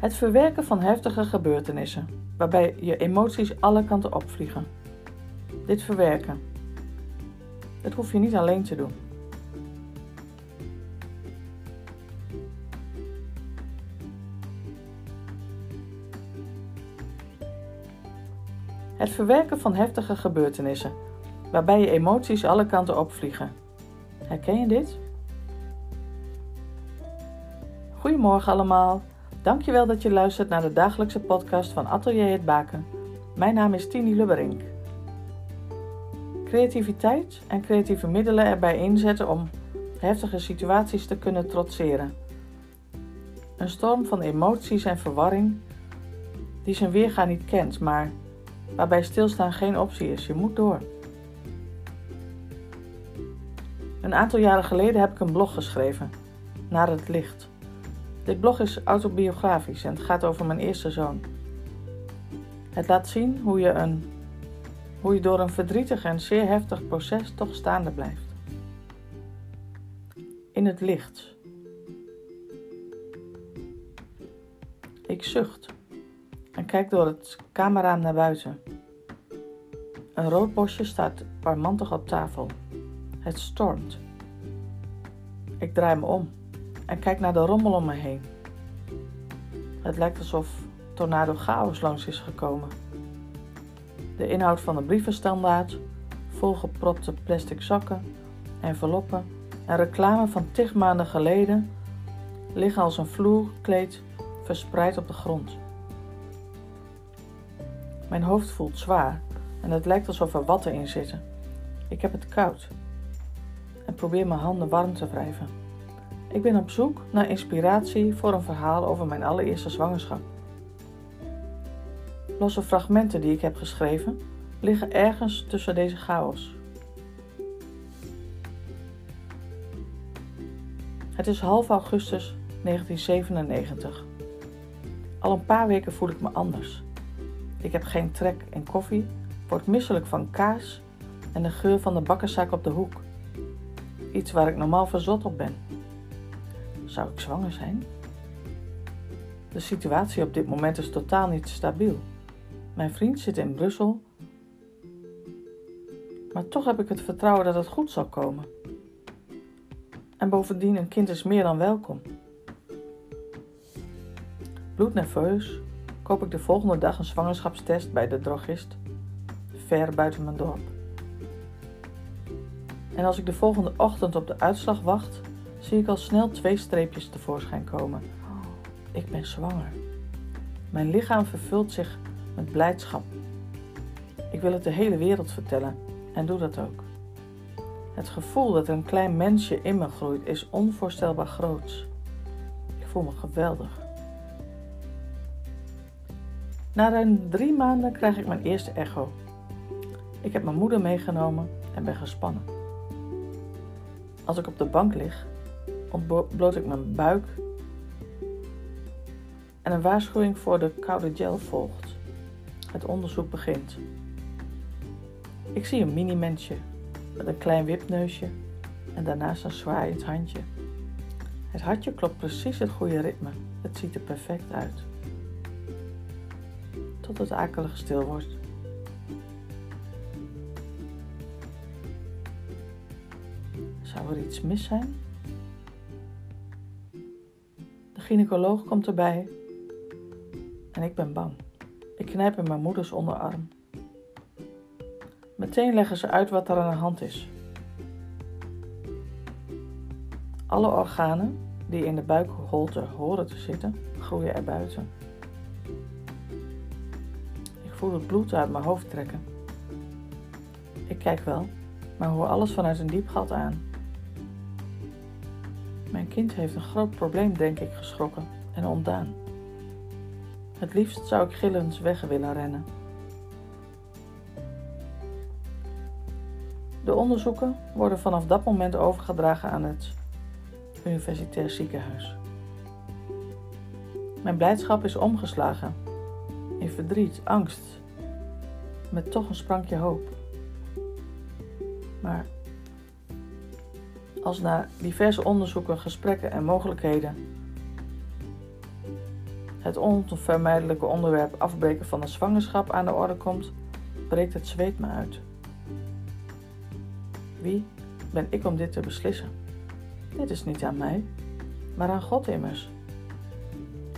Het verwerken van heftige gebeurtenissen, waarbij je emoties alle kanten opvliegen. Dit verwerken. Dat hoef je niet alleen te doen. Het verwerken van heftige gebeurtenissen, waarbij je emoties alle kanten opvliegen. Herken je dit? Goedemorgen allemaal. Dankjewel dat je luistert naar de dagelijkse podcast van Atelier Het Baken. Mijn naam is Tini Lubberink. Creativiteit en creatieve middelen erbij inzetten om heftige situaties te kunnen trotseren. Een storm van emoties en verwarring die zijn weerga niet kent, maar waarbij stilstaan geen optie is. Je moet door. Een aantal jaren geleden heb ik een blog geschreven, Naar het Licht. Dit blog is autobiografisch en het gaat over mijn eerste zoon. Het laat zien hoe je, een, hoe je door een verdrietig en zeer heftig proces toch staande blijft. In het licht. Ik zucht en kijk door het kamerraam naar buiten. Een rood bosje staat parmantig op tafel. Het stormt. Ik draai me om en kijk naar de rommel om me heen. Het lijkt alsof tornado chaos langs is gekomen. De inhoud van de brievenstandaard, volgepropte plastic zakken, enveloppen en reclame van tig maanden geleden liggen als een vloerkleed verspreid op de grond. Mijn hoofd voelt zwaar en het lijkt alsof er watten in zitten. Ik heb het koud en probeer mijn handen warm te wrijven. Ik ben op zoek naar inspiratie voor een verhaal over mijn allereerste zwangerschap. Losse fragmenten die ik heb geschreven liggen ergens tussen deze chaos. Het is half augustus 1997. Al een paar weken voel ik me anders. Ik heb geen trek in koffie, word misselijk van kaas en de geur van de bakkerzak op de hoek. Iets waar ik normaal verzot op ben. Zou ik zwanger zijn? De situatie op dit moment is totaal niet stabiel. Mijn vriend zit in Brussel, maar toch heb ik het vertrouwen dat het goed zal komen. En bovendien, een kind is meer dan welkom. Bloednerveus koop ik de volgende dag een zwangerschapstest bij de drogist, ver buiten mijn dorp. En als ik de volgende ochtend op de uitslag wacht, zie ik al snel twee streepjes tevoorschijn komen. ik ben zwanger. Mijn lichaam vervult zich met blijdschap. Ik wil het de hele wereld vertellen en doe dat ook. Het gevoel dat er een klein mensje in me groeit is onvoorstelbaar groot. Ik voel me geweldig. Na ruim drie maanden krijg ik mijn eerste echo. Ik heb mijn moeder meegenomen en ben gespannen. Als ik op de bank lig, ontbloot ik mijn buik en een waarschuwing voor de koude gel volgt. Het onderzoek begint. Ik zie een mini-mensje met een klein wipneusje en daarnaast een zwaaiend handje. Het hartje klopt precies het goede ritme. Het ziet er perfect uit. Tot het akelig stil wordt. Zou er iets mis zijn? Gynaecoloog komt erbij en ik ben bang. Ik knijp in mijn moeders onderarm. Meteen leggen ze uit wat er aan de hand is. Alle organen die in de buikholte horen te zitten, groeien er buiten. Ik voel het bloed uit mijn hoofd trekken. Ik kijk wel, maar hoor alles vanuit een diep gat aan. Mijn kind heeft een groot probleem, denk ik, geschrokken en ontdaan. Het liefst zou ik gillend weg willen rennen. De onderzoeken worden vanaf dat moment overgedragen aan het Universitair Ziekenhuis. Mijn blijdschap is omgeslagen in verdriet, angst, met toch een sprankje hoop. Maar als na diverse onderzoeken, gesprekken en mogelijkheden het onvermijdelijke onderwerp afbreken van een zwangerschap aan de orde komt, breekt het zweet me uit. Wie ben ik om dit te beslissen? Dit is niet aan mij, maar aan God immers.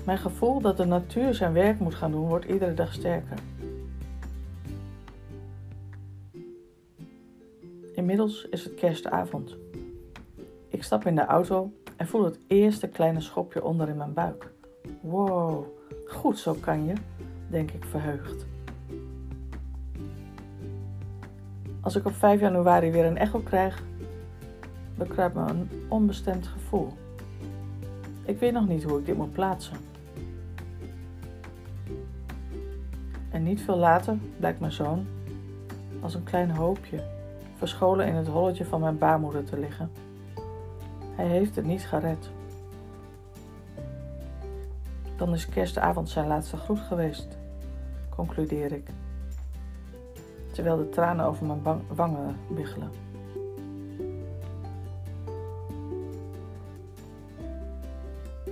Mijn gevoel dat de natuur zijn werk moet gaan doen, wordt iedere dag sterker. Inmiddels is het kerstavond. Ik stap in de auto en voel het eerste kleine schopje onder in mijn buik. Wow, goed zo kan je, denk ik verheugd. Als ik op 5 januari weer een echo krijg, bekruipt me een onbestemd gevoel. Ik weet nog niet hoe ik dit moet plaatsen. En niet veel later blijkt mijn zoon als een klein hoopje verscholen in het holletje van mijn baarmoeder te liggen. Hij heeft het niet gered. Dan is kerstavond zijn laatste groet geweest, concludeer ik, terwijl de tranen over mijn wangen biggelen.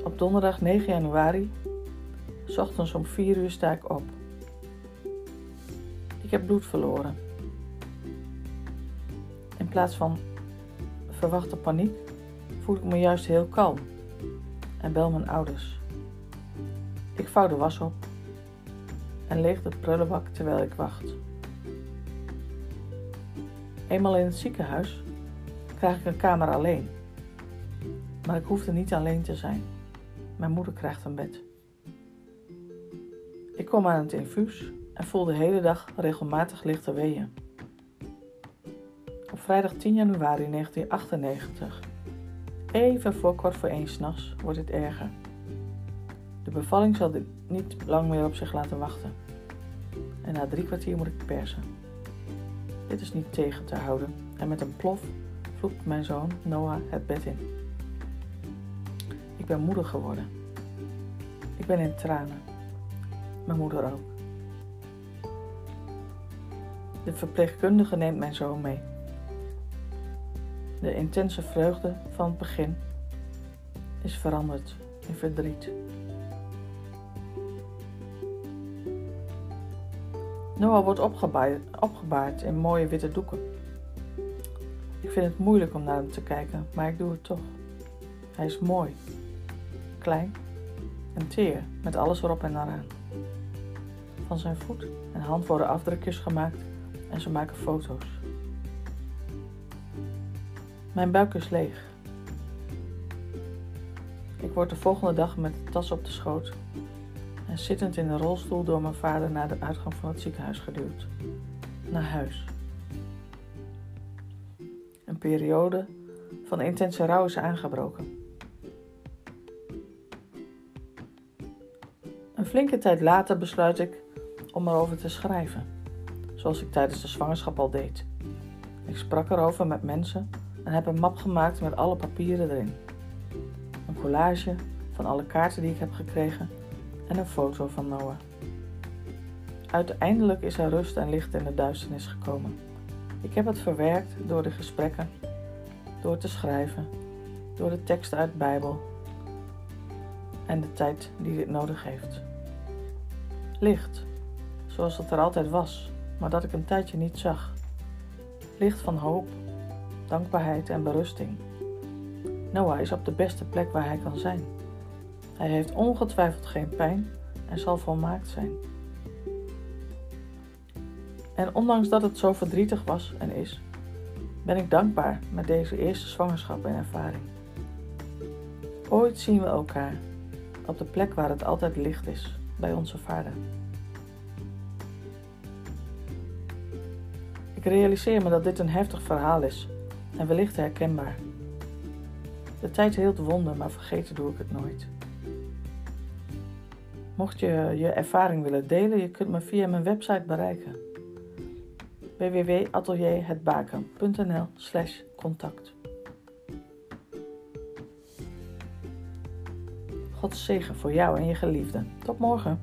Op donderdag 9 januari, ochtends om 4 uur sta ik op. Ik heb bloed verloren. In plaats van verwachte paniek voel ik me juist heel kalm en bel mijn ouders. Ik vouw de was op en leeg de prullenbak terwijl ik wacht. Eenmaal in het ziekenhuis krijg ik een kamer alleen. Maar ik hoef er niet alleen te zijn. Mijn moeder krijgt een bed. Ik kom aan het infuus en voel de hele dag regelmatig lichte weeën. Op vrijdag 10 januari 1998, even voor kwart voor één s'nachts, wordt het erger. De bevalling zal niet lang meer op zich laten wachten. En na drie kwartier moet ik persen. Dit is niet tegen te houden en met een plof vloekt mijn zoon Noah het bed in. Ik ben moeder geworden. Ik ben in tranen. Mijn moeder ook. De verpleegkundige neemt mijn zoon mee. De intense vreugde van het begin is veranderd in verdriet. Noah wordt opgebaard, in mooie witte doeken. Ik vind het moeilijk om naar hem te kijken, maar ik doe het toch. Hij is mooi, klein en teer, met alles erop en eraan. Van zijn voet en hand worden afdrukjes gemaakt en ze maken foto's. Mijn buik is leeg. Ik word de volgende dag met de tas op de schoot en zittend in een rolstoel door mijn vader naar de uitgang van het ziekenhuis geduwd. Naar huis. Een periode van intense rouw is aangebroken. Een flinke tijd later besluit ik om erover te schrijven, zoals ik tijdens de zwangerschap al deed. Ik sprak erover met mensen en heb een map gemaakt met alle papieren erin. Een collage van alle kaarten die ik heb gekregen en een foto van Noah. Uiteindelijk is er rust en licht in de duisternis gekomen. Ik heb het verwerkt door de gesprekken, door te schrijven, door de teksten uit de Bijbel en de tijd die dit nodig heeft. Licht, zoals het er altijd was, maar dat ik een tijdje niet zag. Licht van hoop dankbaarheid en berusting. Noah is op de beste plek waar hij kan zijn. Hij heeft ongetwijfeld geen pijn en zal volmaakt zijn. En ondanks dat het zo verdrietig was en is, ben ik dankbaar met deze eerste zwangerschap en ervaring. Ooit zien we elkaar op de plek waar het altijd licht is, bij onze vader. Ik realiseer me dat dit een heftig verhaal is en wellicht herkenbaar. De tijd heelt wonden, maar vergeten doe ik het nooit. Mocht je je ervaring willen delen, je kunt me via mijn website bereiken. www.atelierhetbaken.nl slash contact God zegen voor jou en je geliefden. Tot morgen.